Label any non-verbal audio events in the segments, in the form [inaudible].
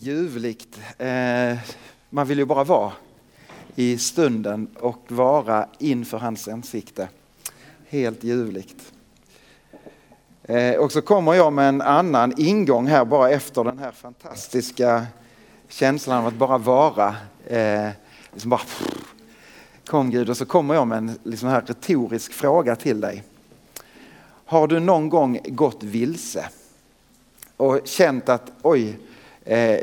ljuvligt. Eh, man vill ju bara vara i stunden och vara inför hans ansikte. Helt ljuvligt. Eh, och så kommer jag med en annan ingång här bara efter den här fantastiska känslan av att bara vara. Eh, liksom bara, kom Gud och så kommer jag med en liksom här retorisk fråga till dig. Har du någon gång gått vilse och känt att oj, eh,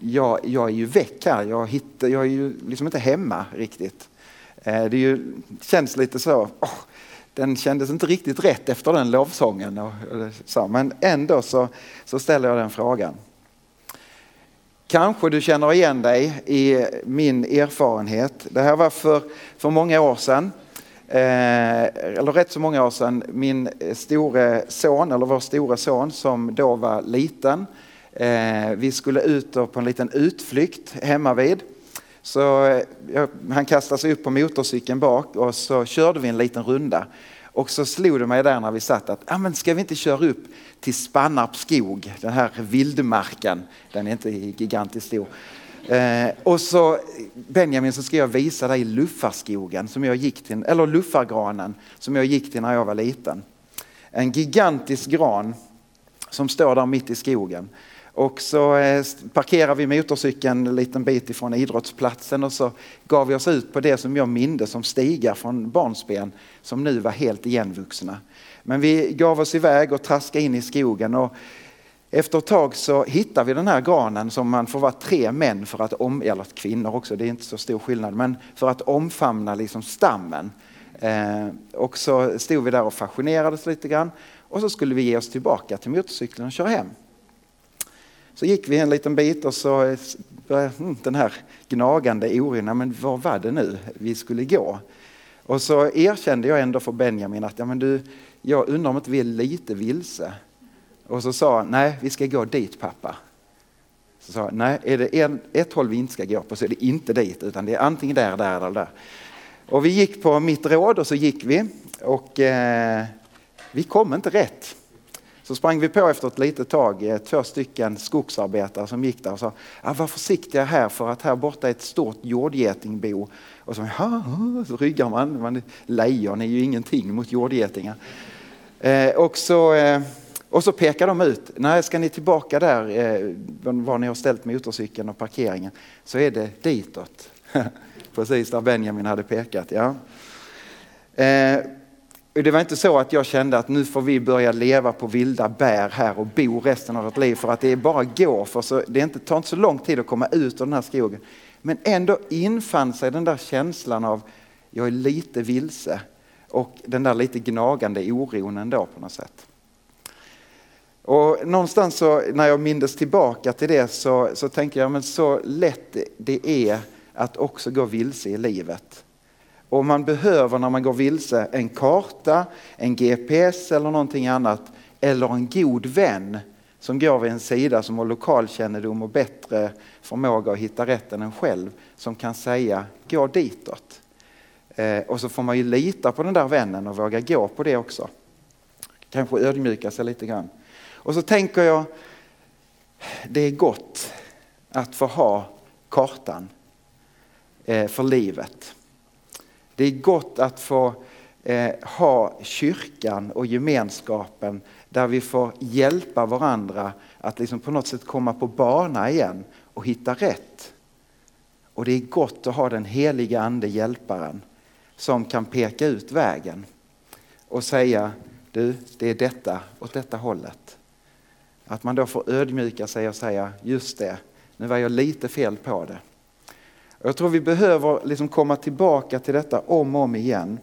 jag, jag är ju väck här, jag, hittar, jag är ju liksom inte hemma riktigt. Eh, det ju, känns lite så, oh, den kändes inte riktigt rätt efter den lovsången. Och, och så, men ändå så, så ställer jag den frågan. Kanske du känner igen dig i min erfarenhet. Det här var för, för många år sedan. Eh, eller rätt så många år sedan. Min store son, eller vår store son som då var liten. Eh, vi skulle ut på en liten utflykt hemma vid. Så eh, han kastade sig upp på motorcykeln bak och så körde vi en liten runda. Och så slog det mig där när vi satt att, ah, men ska vi inte köra upp till Spannarps skog, den här vildmarken. Den är inte gigantiskt stor. Eh, och så Benjamin så ska jag visa dig luffarskogen som jag gick till, eller luffargranen som jag gick till när jag var liten. En gigantisk gran som står där mitt i skogen. Och så eh, parkerade vi motorcykeln en liten bit ifrån idrottsplatsen och så gav vi oss ut på det som jag minde som stigar från barnsben som nu var helt igenvuxna. Men vi gav oss iväg och traskade in i skogen och efter ett tag så hittade vi den här granen som man får vara tre män för att om, eller kvinnor också, det är inte så stor skillnad, men för att omfamna liksom stammen. Eh, och så stod vi där och fascinerades lite grann och så skulle vi ge oss tillbaka till motorcykeln och köra hem. Så gick vi en liten bit och så eh, började hm, den här gnagande oron, men var var det nu vi skulle gå? Och så erkände jag ändå för Benjamin att ja, men du, jag undrar om inte vi är lite vilse. Och så sa han, nej vi ska gå dit pappa. Så sa nej är det en, ett håll vi inte ska gå på så är det inte dit utan det är antingen där, där eller där. Och vi gick på mitt råd och så gick vi och eh, vi kom inte rätt. Så sprang vi på efter ett litet tag eh, två stycken skogsarbetare som gick där och sa ah, var försiktiga här för att här borta är ett stort jordgetingbo. Och så, så ryggar man, man, lejon är ju ingenting mot jordgetingar. Eh, och, så, eh, och så pekar de ut, nej ska ni tillbaka där eh, var ni har ställt motorcykeln och parkeringen så är det ditåt. [laughs] Precis där Benjamin hade pekat. Ja. Eh, det var inte så att jag kände att nu får vi börja leva på vilda bär här och bo resten av vårt liv för att det är bara går för så det inte, tar inte så lång tid att komma ut ur den här skogen. Men ändå infann sig den där känslan av jag är lite vilse och den där lite gnagande oron ändå på något sätt. Och någonstans så, när jag mindes tillbaka till det så, så tänker jag men så lätt det är att också gå vilse i livet. Och man behöver när man går vilse en karta, en GPS eller någonting annat eller en god vän som går vid en sida som har lokalkännedom och bättre förmåga att hitta rätt än en själv som kan säga gå ditåt. Eh, och så får man ju lita på den där vännen och våga gå på det också. Kanske ödmjuka sig lite grann. Och så tänker jag, det är gott att få ha kartan eh, för livet. Det är gott att få eh, ha kyrkan och gemenskapen där vi får hjälpa varandra att liksom på något sätt komma på bana igen och hitta rätt. Och det är gott att ha den heliga ande hjälparen som kan peka ut vägen och säga du, det är detta åt detta hållet. Att man då får ödmjuka sig och säga just det, nu var jag lite fel på det. Jag tror vi behöver liksom komma tillbaka till detta om och om igen.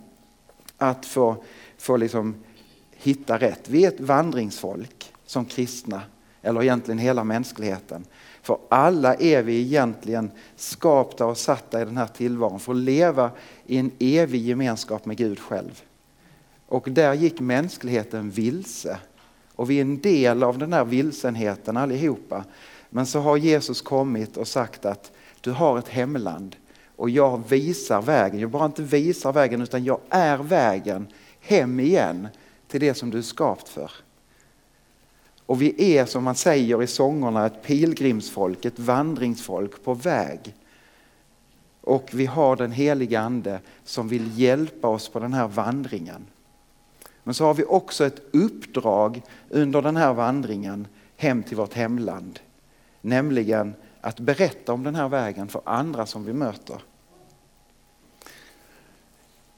Att få, få liksom hitta rätt. Vi är ett vandringsfolk som kristna, eller egentligen hela mänskligheten. För alla är vi egentligen skapta och satta i den här tillvaron för att leva i en evig gemenskap med Gud själv. Och där gick mänskligheten vilse. Och vi är en del av den här vilsenheten allihopa. Men så har Jesus kommit och sagt att du har ett hemland och jag visar vägen. Jag bara inte visar vägen utan jag är vägen hem igen till det som du är skapt för. Och vi är som man säger i sångerna ett pilgrimsfolk, ett vandringsfolk på väg. Och vi har den heliga ande som vill hjälpa oss på den här vandringen. Men så har vi också ett uppdrag under den här vandringen hem till vårt hemland. Nämligen att berätta om den här vägen för andra som vi möter.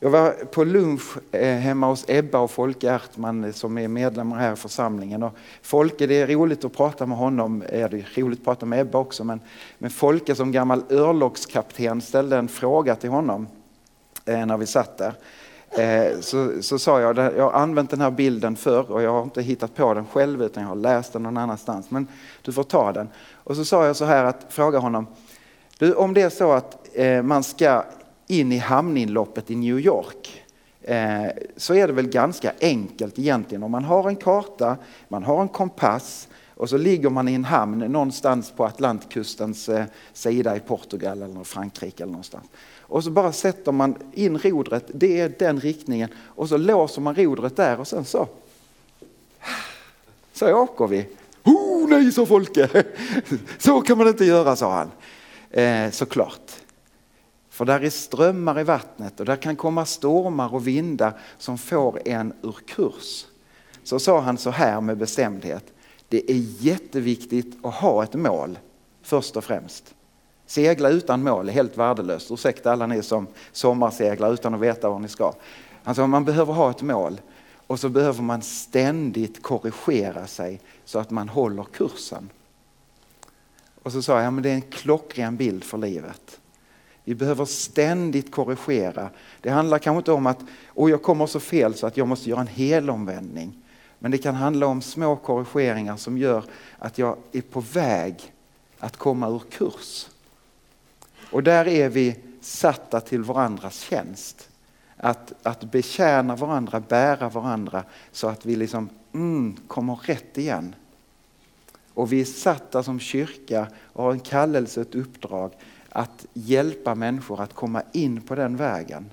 Jag var på lunch eh, hemma hos Ebba och Folke Ertman eh, som är medlemmar här i församlingen. Och Folke, det är roligt att prata med honom, eh, det är roligt att prata med Ebba också, men, men Folke som gammal örlogskapten ställde en fråga till honom eh, när vi satt där. Eh, så, så sa jag, jag har använt den här bilden förr och jag har inte hittat på den själv utan jag har läst den någon annanstans. Men du får ta den. Och så sa jag så här att fråga honom, du, om det är så att eh, man ska in i hamninloppet i New York eh, så är det väl ganska enkelt egentligen. Om man har en karta, man har en kompass och så ligger man i en hamn någonstans på Atlantkustens eh, sida i Portugal eller Frankrike eller någonstans. Och så bara sätter man in rodret, det är den riktningen och så låser man rodret där och sen så så åker vi. Oh nej, sa Folke. [laughs] Så kan man inte göra, sa han. Eh, såklart. För där är strömmar i vattnet och där kan komma stormar och vindar som får en ur kurs. Så sa han så här med bestämdhet. Det är jätteviktigt att ha ett mål först och främst. Segla utan mål är helt värdelöst. Ursäkta alla ni som sommarseglar utan att veta var ni ska. Alltså man behöver ha ett mål och så behöver man ständigt korrigera sig så att man håller kursen. Och så sa jag, ja, men det är en klockren bild för livet. Vi behöver ständigt korrigera. Det handlar kanske inte om att oh, jag kommer så fel så att jag måste göra en helomvändning. Men det kan handla om små korrigeringar som gör att jag är på väg att komma ur kurs. Och där är vi satta till varandras tjänst. Att, att betjäna varandra, bära varandra så att vi liksom mm, kommer rätt igen. Och vi är satta som kyrka och har en kallelse, ett uppdrag att hjälpa människor att komma in på den vägen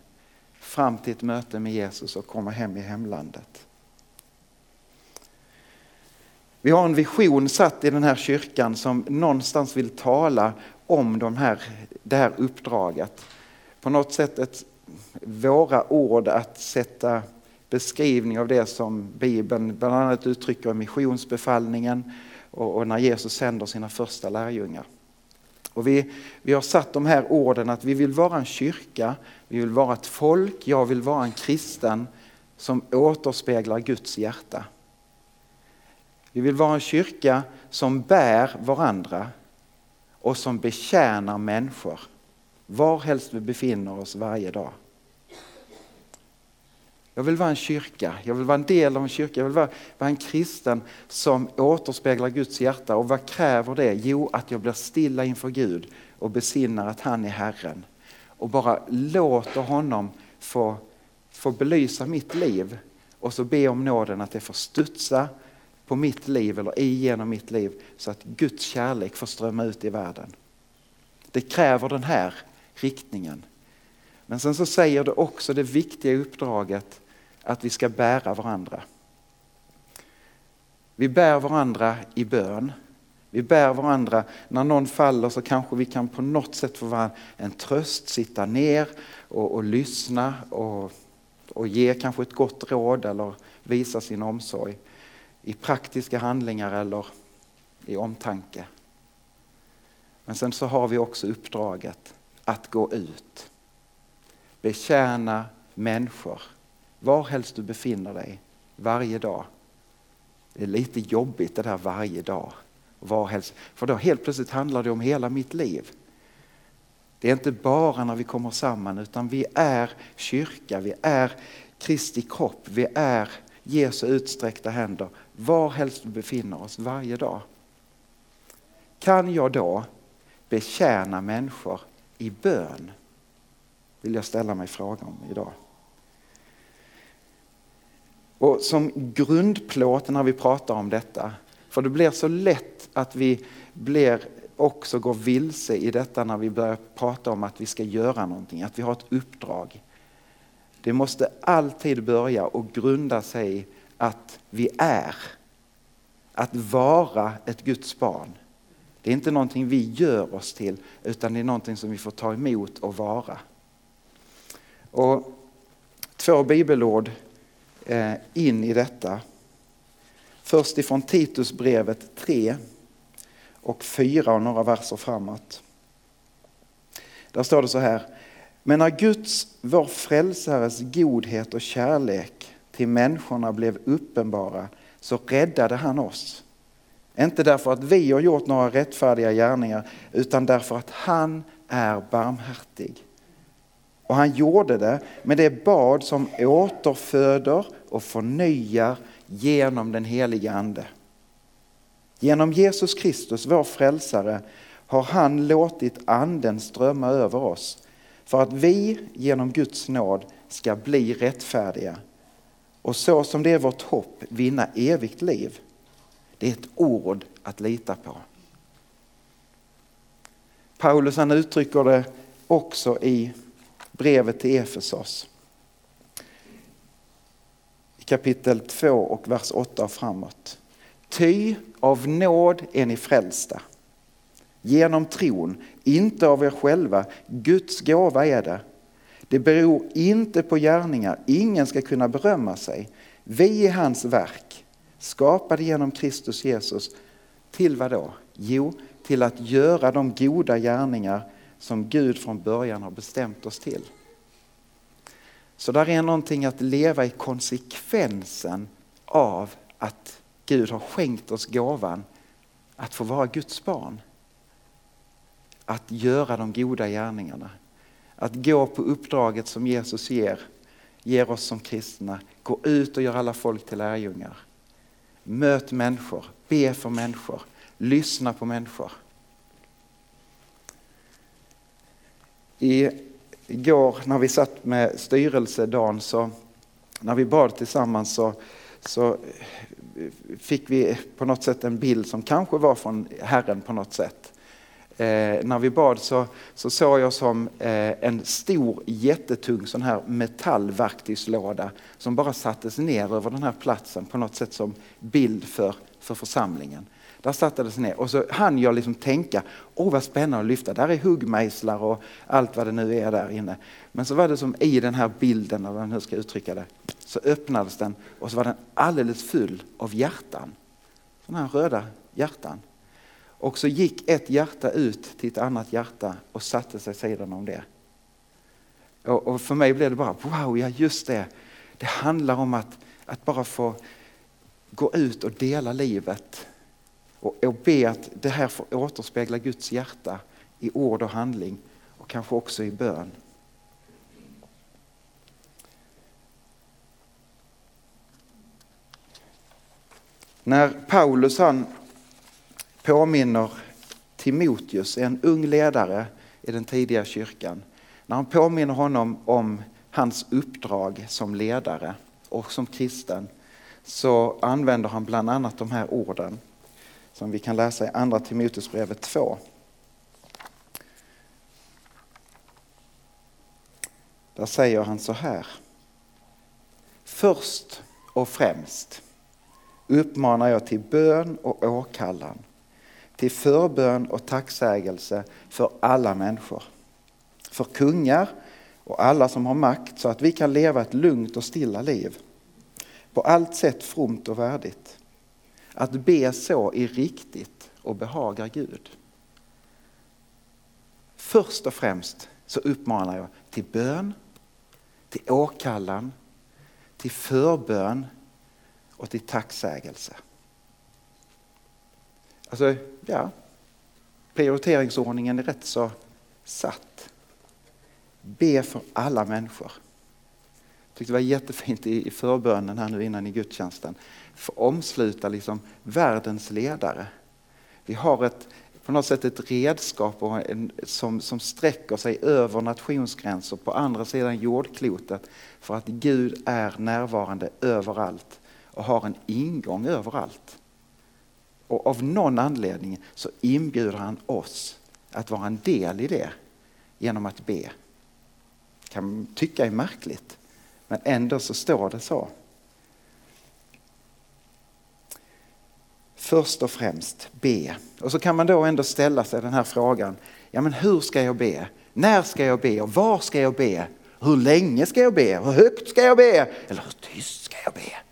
fram till ett möte med Jesus och komma hem i hemlandet. Vi har en vision satt i den här kyrkan som någonstans vill tala om de här, det här uppdraget. På något sätt ett, våra ord att sätta beskrivning av det som Bibeln bland annat uttrycker i missionsbefallningen och, och när Jesus sänder sina första lärjungar. Och vi, vi har satt de här orden att vi vill vara en kyrka, vi vill vara ett folk, jag vill vara en kristen som återspeglar Guds hjärta. Vi vill vara en kyrka som bär varandra och som betjänar människor var helst vi befinner oss varje dag. Jag vill vara en kyrka, jag vill vara en del av en kyrka, jag vill vara, vara en kristen som återspeglar Guds hjärta. Och vad kräver det? Jo, att jag blir stilla inför Gud och besinnar att han är Herren. Och bara låter honom få, få belysa mitt liv och så be om nåden att det får studsa på mitt liv eller igenom mitt liv så att Guds kärlek får strömma ut i världen. Det kräver den här riktningen. Men sen så säger det också det viktiga uppdraget att vi ska bära varandra. Vi bär varandra i bön. Vi bär varandra, när någon faller så kanske vi kan på något sätt få vara en tröst, sitta ner och, och lyssna och, och ge kanske ett gott råd eller visa sin omsorg i praktiska handlingar eller i omtanke. Men sen så har vi också uppdraget att gå ut, betjäna människor var helst du befinner dig, varje dag. Det är lite jobbigt det där varje dag. Var helst, för då helt plötsligt handlar det om hela mitt liv. Det är inte bara när vi kommer samman utan vi är kyrka, vi är Kristi kropp, vi är Jesu utsträckta händer var helst vi befinner oss varje dag. Kan jag då betjäna människor i bön? Vill jag ställa mig frågan om idag. Och som grundplåt när vi pratar om detta, för det blir så lätt att vi blir också går vilse i detta när vi börjar prata om att vi ska göra någonting, att vi har ett uppdrag. Det måste alltid börja och grunda sig i att vi är. att vara ett Guds barn. Det är inte någonting vi gör oss till utan det är någonting som vi får ta emot och vara. Och två bibelord eh, in i detta. Först ifrån Titusbrevet 3 och 4 och några verser framåt. Där står det så här. Men när Guds, vår frälsares godhet och kärlek till människorna blev uppenbara så räddade han oss. Inte därför att vi har gjort några rättfärdiga gärningar utan därför att han är barmhärtig. Och han gjorde det med det bad som återföder och förnyar genom den helige Ande. Genom Jesus Kristus, vår frälsare, har han låtit anden strömma över oss för att vi genom Guds nåd ska bli rättfärdiga och så som det är vårt hopp vinna evigt liv. Det är ett ord att lita på. Paulus han uttrycker det också i brevet till Efesos. I kapitel 2 och vers 8 och framåt. Ty av nåd är ni frälsta. Genom tron, inte av er själva. Guds gåva är det. Det beror inte på gärningar, ingen ska kunna berömma sig. Vi är hans verk, skapade genom Kristus Jesus. Till vad då? Jo, till att göra de goda gärningar som Gud från början har bestämt oss till. Så där är någonting att leva i konsekvensen av att Gud har skänkt oss gåvan att få vara Guds barn. Att göra de goda gärningarna. Att gå på uppdraget som Jesus ger, ger oss som kristna. Gå ut och gör alla folk till lärjungar. Möt människor, be för människor, lyssna på människor. I, igår när vi satt med styrelsedagen så när vi bad tillsammans så, så fick vi på något sätt en bild som kanske var från Herren på något sätt. Eh, när vi bad så, så såg jag som eh, en stor jättetung sån här metallverktygslåda som bara sattes ner över den här platsen på något sätt som bild för, för församlingen. Där sattes ner och så hann jag liksom tänka, åh vad spännande att lyfta, där är huggmejslar och allt vad det nu är där inne. Men så var det som i den här bilden, eller hur jag ska uttrycka det, så öppnades den och så var den alldeles full av hjärtan. Sådana här röda hjärtan. Och så gick ett hjärta ut till ett annat hjärta och satte sig sidan om det. Och, för mig blev det bara, wow, ja just det. Det handlar om att, att bara få gå ut och dela livet och, och be att det här får återspegla Guds hjärta i ord och handling och kanske också i bön. När Paulus han påminner Timoteus, en ung ledare i den tidiga kyrkan, när han påminner honom om hans uppdrag som ledare och som kristen så använder han bland annat de här orden som vi kan läsa i andra Timoteusbrevet 2. Där säger han så här. Först och främst uppmanar jag till bön och åkallan, till förbön och tacksägelse för alla människor, för kungar och alla som har makt så att vi kan leva ett lugnt och stilla liv, på allt sätt fromt och värdigt. Att be så är riktigt och behagar Gud. Först och främst så uppmanar jag till bön, till åkallan, till förbön och till tacksägelse. Alltså, ja, prioriteringsordningen är rätt så satt. Be för alla människor. Jag tyckte det var jättefint i förbönen här nu innan i gudstjänsten. För omsluta liksom världens ledare. Vi har ett, på något sätt ett redskap en, som, som sträcker sig över nationsgränser på andra sidan jordklotet för att Gud är närvarande överallt och har en ingång överallt. Och av någon anledning så inbjuder han oss att vara en del i det genom att be. kan man tycka är märkligt, men ändå så står det så. först och främst be. Och så kan man då ändå ställa sig den här frågan. Ja men hur ska jag be? När ska jag be och var ska jag be? Hur länge ska jag be? Hur högt ska jag be? Eller hur tyst ska jag be?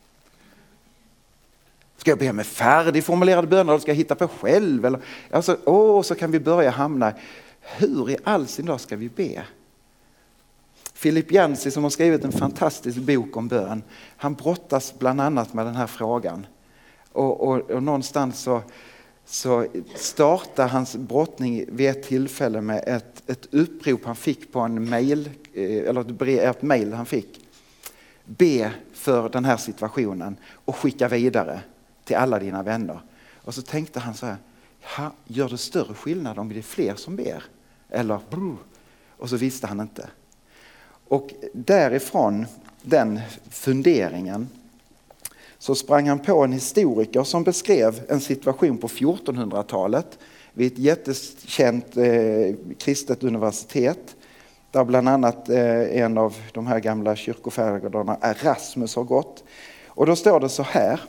Ska jag be med färdigformulerade böner eller ska jag hitta på själv? Eller, alltså, åh, så kan vi börja hamna, hur i all sin dag ska vi be? Philip Jensi som har skrivit en fantastisk bok om bön, han brottas bland annat med den här frågan. Och, och, och någonstans så, så startar hans brottning vid ett tillfälle med ett, ett upprop han fick på en mail, eh, eller ett, brev, ett mail han fick. Be för den här situationen och skicka vidare till alla dina vänner. Och så tänkte han så här, gör det större skillnad om det är fler som ber? Eller och så visste han inte. Och därifrån den funderingen så sprang han på en historiker som beskrev en situation på 1400-talet vid ett jättekänt eh, kristet universitet där bland annat eh, en av de här gamla kyrkofäderna, Erasmus, har gått. Och då står det så här.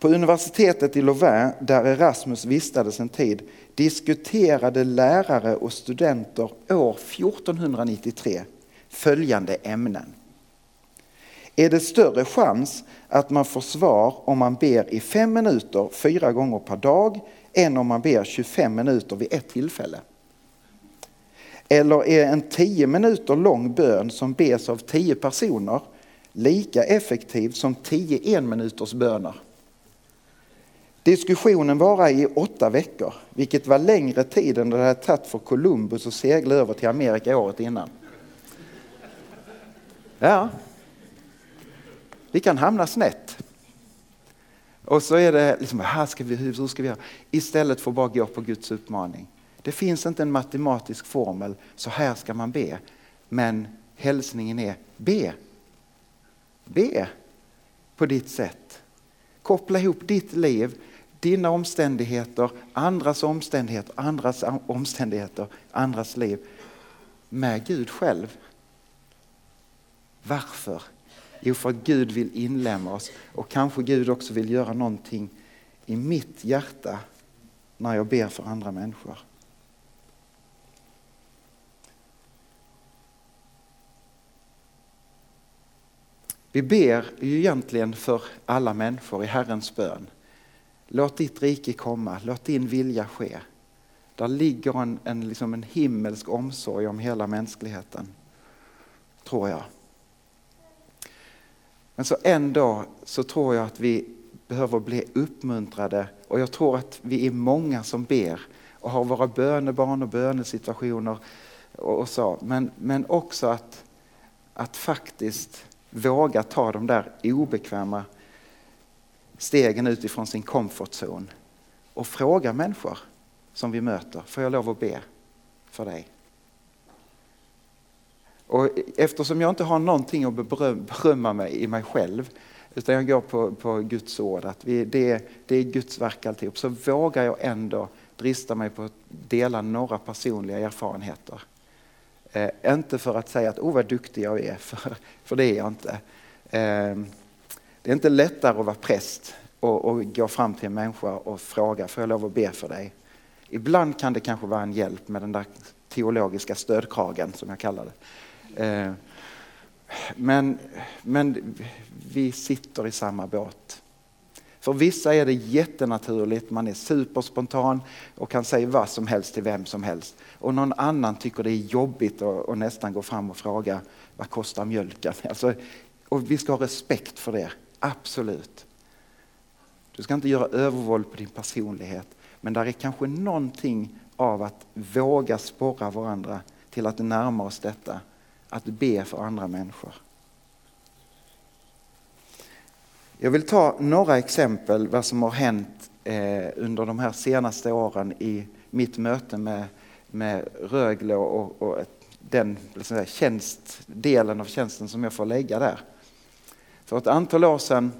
På universitetet i Louvain, där Erasmus vistades en tid, diskuterade lärare och studenter år 1493 följande ämnen. Är det större chans att man får svar om man ber i fem minuter fyra gånger per dag än om man ber 25 minuter vid ett tillfälle? Eller är en tio minuter lång bön som bes av tio personer lika effektiv som tio enminuters böner? Diskussionen varade i åtta veckor, vilket var längre tid än det hade tagit för Columbus att segla över till Amerika året innan. Ja, vi kan hamna snett. Och så är det liksom, här ska vi, hur ska vi göra? Istället för att bara gå på Guds uppmaning. Det finns inte en matematisk formel, så här ska man be. Men hälsningen är be. Be på ditt sätt. Koppla ihop ditt liv, dina omständigheter, andras omständigheter, andras omständigheter, andras liv med Gud själv. Varför? Jo, för att Gud vill inlämna oss och kanske Gud också vill göra någonting i mitt hjärta när jag ber för andra människor. Vi ber ju egentligen för alla människor i Herrens bön. Låt ditt rike komma, låt din vilja ske. Där ligger en, en, liksom en himmelsk omsorg om hela mänskligheten, tror jag. Men så en dag så tror jag att vi behöver bli uppmuntrade och jag tror att vi är många som ber och har våra bönebarn och bönesituationer och så. Men, men också att, att faktiskt våga ta de där obekväma stegen utifrån sin comfort zone och fråga människor som vi möter, får jag lov att be för dig? Och eftersom jag inte har någonting att berömma mig i mig själv, utan jag går på, på Guds ord, att vi, det, det är Guds verk alltihop, så vågar jag ändå drista mig på att dela några personliga erfarenheter. Eh, inte för att säga att oh vad duktig jag är, [laughs] för, för det är jag inte. Eh, det är inte lättare att vara präst och, och gå fram till en människa och fråga, får jag lov att be för dig? Ibland kan det kanske vara en hjälp med den där teologiska stödkragen som jag kallar det. Eh, men, men vi sitter i samma båt. För vissa är det jättenaturligt, man är superspontan och kan säga vad som helst till vem som helst. Och någon annan tycker det är jobbigt att nästan gå fram och fråga vad kostar mjölken? Alltså, och vi ska ha respekt för det, absolut. Du ska inte göra övervåld på din personlighet, men där är kanske någonting av att våga sporra varandra till att närma oss detta att be för andra människor. Jag vill ta några exempel vad som har hänt eh, under de här senaste åren i mitt möte med, med Rögle och, och den liksom, säga, tjänst, delen av tjänsten som jag får lägga där. För ett antal år sedan,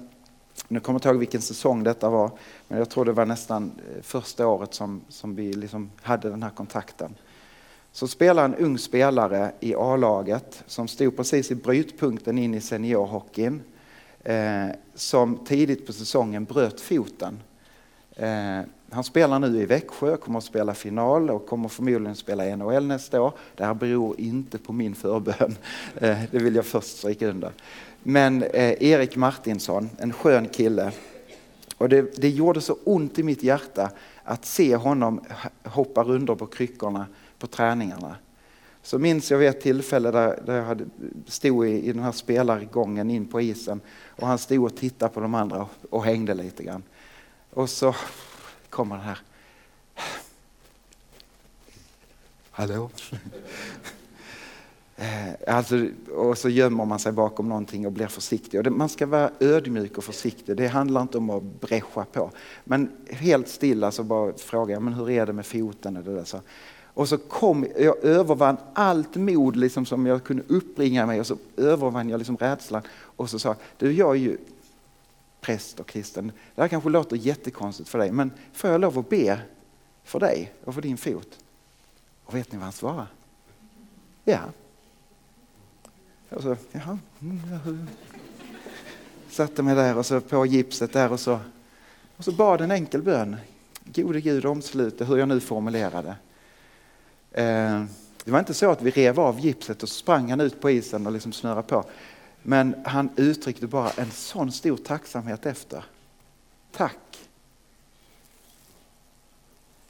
nu kommer jag inte ihåg vilken säsong detta var, men jag tror det var nästan eh, första året som, som vi liksom hade den här kontakten så spelade en ung spelare i A-laget som stod precis i brytpunkten in i seniorhockeyn. Eh, som tidigt på säsongen bröt foten Eh, han spelar nu i Växjö, kommer att spela final och kommer förmodligen spela i NHL nästa år. Det här beror inte på min förbön, eh, det vill jag först stryka under. Men eh, Erik Martinsson, en skön kille. Och det, det gjorde så ont i mitt hjärta att se honom hoppa rundor på kryckorna på träningarna. Så minns jag vid ett tillfälle där, där jag hade, stod i, i den här spelargången in på isen och han stod och tittade på de andra och, och hängde lite grann. Och så kommer den här. Hallå? Eh, alltså, och så gömmer man sig bakom någonting och blir försiktig. Och det, man ska vara ödmjuk och försiktig. Det handlar inte om att bräscha på. Men helt stilla så bara jag men hur är det med foten? Och, det där, så. och så kom jag övervann allt mod liksom som jag kunde uppbringa mig och så övervann jag liksom rädslan. Och så sa du jag är ju präst och kristen. Det här kanske låter jättekonstigt för dig men får jag lov att be för dig och för din fot? Och vet ni vad han svarade? Ja. Och så, jaha. Mm, satte mig där och så på gipset där och så, och så bad en enkel bön. Gode Gud omsluta hur jag nu formulerade. Eh, det var inte så att vi rev av gipset och sprang han ut på isen och liksom snurrade på. Men han uttryckte bara en sån stor tacksamhet efter. Tack!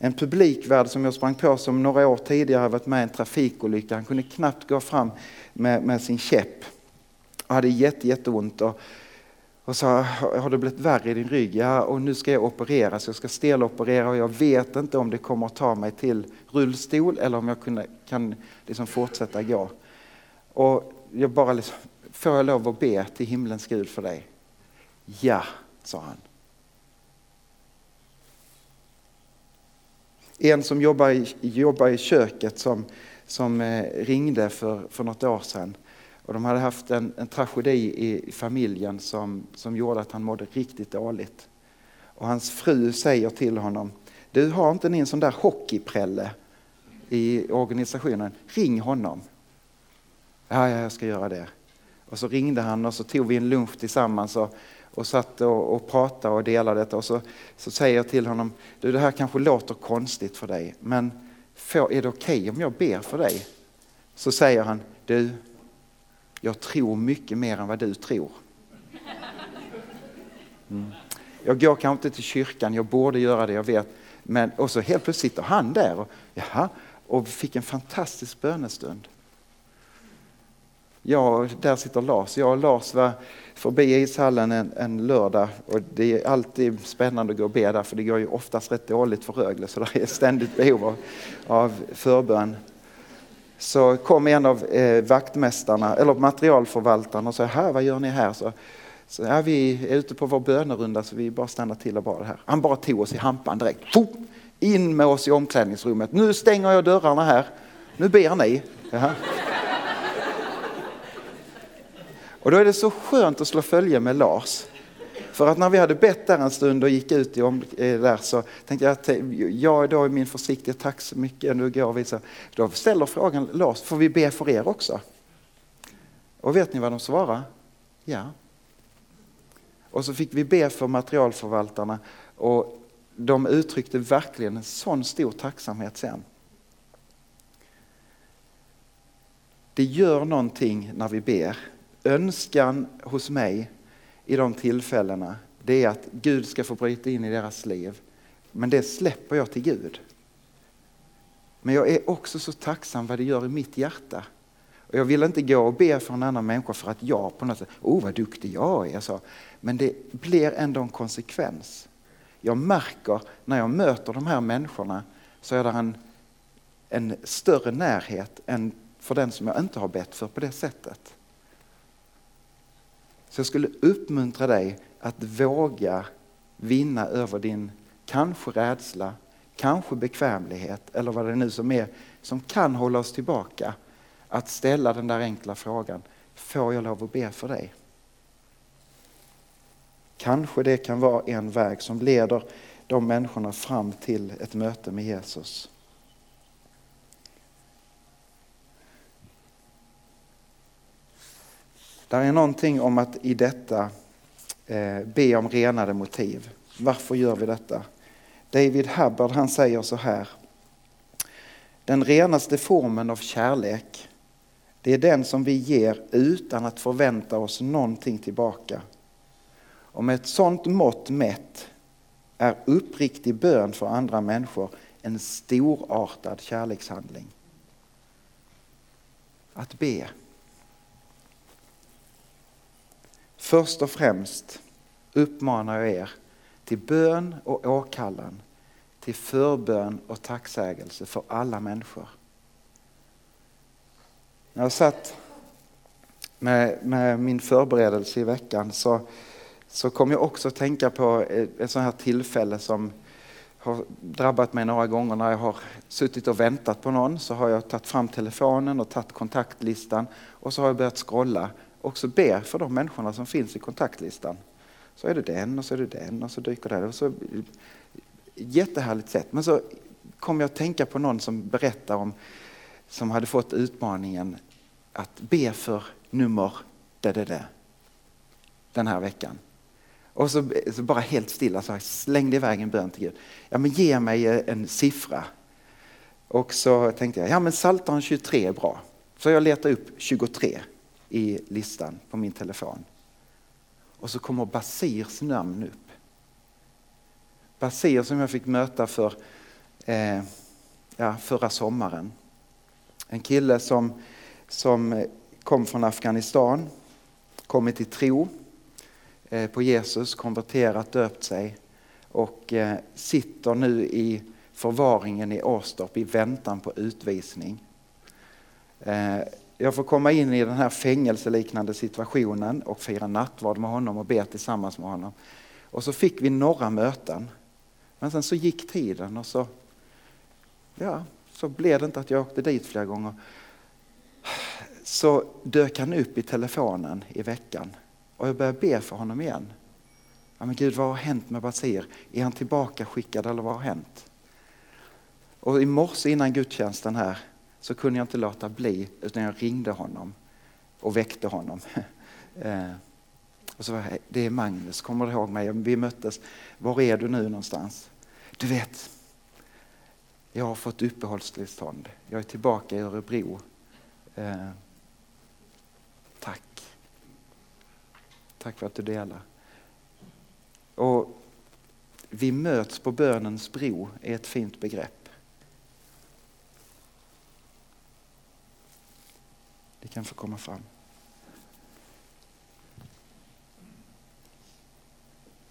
En publikvärd som jag sprang på som några år tidigare varit med i en trafikolycka. Han kunde knappt gå fram med, med sin käpp och hade jätte, jätteont. Och, och sa, har det blivit värre i din rygg? Ja, och nu ska jag opereras. Jag ska steloperera och jag vet inte om det kommer att ta mig till rullstol eller om jag kunna, kan liksom fortsätta gå. Och jag bara liksom, får jag lov att be till himlens Gud för dig? Ja, sa han. En som jobbar i, jobbar i köket som, som eh, ringde för, för något år sedan. Och de hade haft en, en tragedi i, i familjen som, som gjorde att han mådde riktigt dåligt. Och hans fru säger till honom, du har inte ni en sån där hockeyprälle i organisationen? Ring honom. Ja, ja, jag ska göra det. Och så ringde han och så tog vi en lunch tillsammans och, och satt och, och pratade och delade detta. Och så, så säger jag till honom, du det här kanske låter konstigt för dig, men får, är det okej okay om jag ber för dig? Så säger han, du, jag tror mycket mer än vad du tror. Mm. Jag går kanske inte till kyrkan, jag borde göra det, jag vet. Men, och så helt plötsligt sitter han där och, jaha, och fick en fantastisk bönestund. Ja, där sitter Lars. Jag och Lars var förbi ishallen en, en lördag och det är alltid spännande att gå och be där för det går ju oftast rätt dåligt för Rögle så det är ständigt behov av, av förbön. Så kom en av eh, vaktmästarna, eller materialförvaltarna och sa, här, vad gör ni här? Så, så ja, vi är ute på vår bönerunda så vi bara stannar till och bara här. Han bara tog oss i hampan direkt. In med oss i omklädningsrummet. Nu stänger jag dörrarna här. Nu ber ni. Jaha. Och då är det så skönt att slå följe med Lars. För att när vi hade bett där en stund och gick ut i om, eh, där så tänkte jag att eh, jag då är min försiktighet, tack så mycket, nu går vi. Så, då ställer frågan Lars, får vi be för er också? Och vet ni vad de svarar? Ja. Och så fick vi be för materialförvaltarna och de uttryckte verkligen en sån stor tacksamhet sen. Det gör någonting när vi ber önskan hos mig i de tillfällena det är att Gud ska få bryta in i deras liv. Men det släpper jag till Gud. Men jag är också så tacksam vad det gör i mitt hjärta. Och jag vill inte gå och be för en annan människa för att jag på något sätt, oh vad duktig jag är. Så. Men det blir ändå en konsekvens. Jag märker när jag möter de här människorna så är det en, en större närhet än för den som jag inte har bett för på det sättet. Så jag skulle uppmuntra dig att våga vinna över din kanske rädsla, kanske bekvämlighet eller vad det nu som är som kan hålla oss tillbaka. Att ställa den där enkla frågan, får jag lov att be för dig? Kanske det kan vara en väg som leder de människorna fram till ett möte med Jesus. Det är någonting om att i detta eh, be om renade motiv. Varför gör vi detta? David Hubbard han säger så här. Den renaste formen av kärlek, det är den som vi ger utan att förvänta oss någonting tillbaka. Och med ett sådant mått mätt är uppriktig bön för andra människor en storartad kärlekshandling. Att be. Först och främst uppmanar jag er till bön och åkallan, till förbön och tacksägelse för alla människor. När jag satt med, med min förberedelse i veckan så, så kom jag också att tänka på ett sånt här tillfälle som har drabbat mig några gånger när jag har suttit och väntat på någon så har jag tagit fram telefonen och tagit kontaktlistan och så har jag börjat scrolla och så ber för de människorna som finns i kontaktlistan. Så är det den och så är det den och så dyker det. Och så, jättehärligt sätt. Men så kom jag att tänka på någon som berättade om, som hade fått utmaningen att be för nummer det, det, det, den här veckan. Och så, så bara helt stilla så jag slängde iväg en bön till Gud. Ja men ge mig en siffra. Och så tänkte jag, ja men Psaltaren 23 är bra. Så jag letar upp 23 i listan på min telefon. Och så kommer Basirs namn upp. Basir som jag fick möta för eh, ja, förra sommaren. En kille som, som kom från Afghanistan, kommit till tro eh, på Jesus, konverterat, döpt sig och eh, sitter nu i förvaringen i Åstorp i väntan på utvisning. Eh, jag får komma in i den här fängelseliknande situationen och fira nattvard med honom och be tillsammans med honom. Och så fick vi några möten. Men sen så gick tiden och så, ja, så blev det inte att jag åkte dit flera gånger. Så dök han upp i telefonen i veckan och jag började be för honom igen. Ja, men Gud, vad har hänt med Basir? Är han tillbaka skickad eller vad har hänt? Och i morse innan gudstjänsten här så kunde jag inte låta bli utan jag ringde honom och väckte honom. [laughs] Eh, och så var jag, det är Magnus, kommer du ihåg mig? Vi möttes. Var är du nu någonstans? Du vet, jag har fått uppehållstillstånd. Jag är tillbaka i Örebro. Eh, tack. Tack för att du delar. Och vi möts på bönens bro är ett fint begrepp. Det kan få komma fram.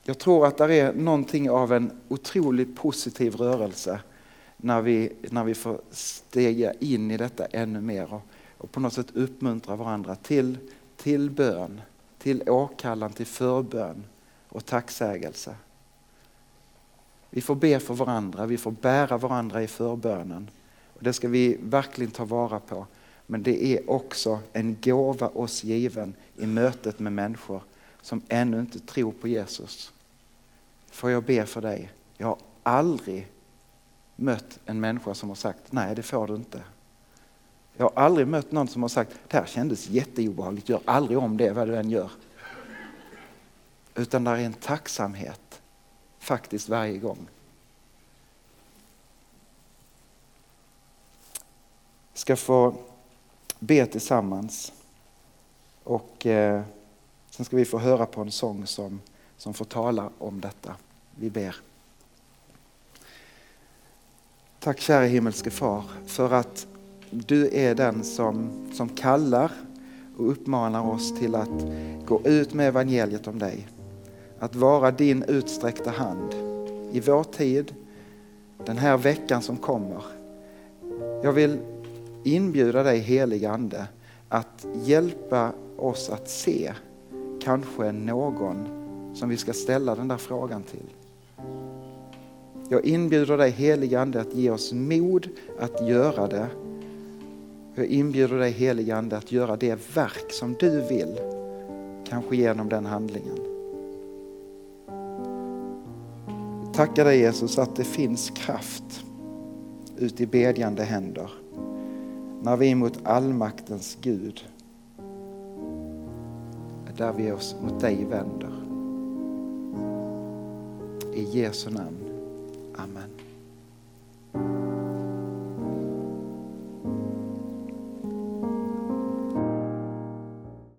Jag tror att det är någonting av en otroligt positiv rörelse när vi, när vi får stega in i detta ännu mer och, och på något sätt uppmuntra varandra till, till bön, till åkallan, till förbön och tacksägelse. Vi får be för varandra, vi får bära varandra i förbönen. Och det ska vi verkligen ta vara på. Men det är också en gåva oss given i mötet med människor som ännu inte tror på Jesus. Får jag be för dig? Jag har aldrig mött en människa som har sagt nej det får du inte. Jag har aldrig mött någon som har sagt det här kändes jätteobehagligt, gör aldrig om det vad du än gör. Utan där är en tacksamhet faktiskt varje gång. Ska få be tillsammans. Och eh, sen ska vi få höra på en sång som, som får tala om detta. Vi ber. Tack kära himmelske far för att du är den som, som kallar och uppmanar oss till att gå ut med evangeliet om dig. Att vara din utsträckta hand i vår tid, den här veckan som kommer. Jag vill inbjuda dig helig Ande att hjälpa oss att se kanske någon som vi ska ställa den där frågan till. Jag inbjuder dig helig Ande att ge oss mod att göra det. Jag inbjuder dig helig Ande att göra det verk som du vill, kanske genom den handlingen. Tackar dig Jesus att det finns kraft ut i bedjande händer när vi mot allmaktens Gud, där vi oss mot dig vänder. I Jesu namn. Amen.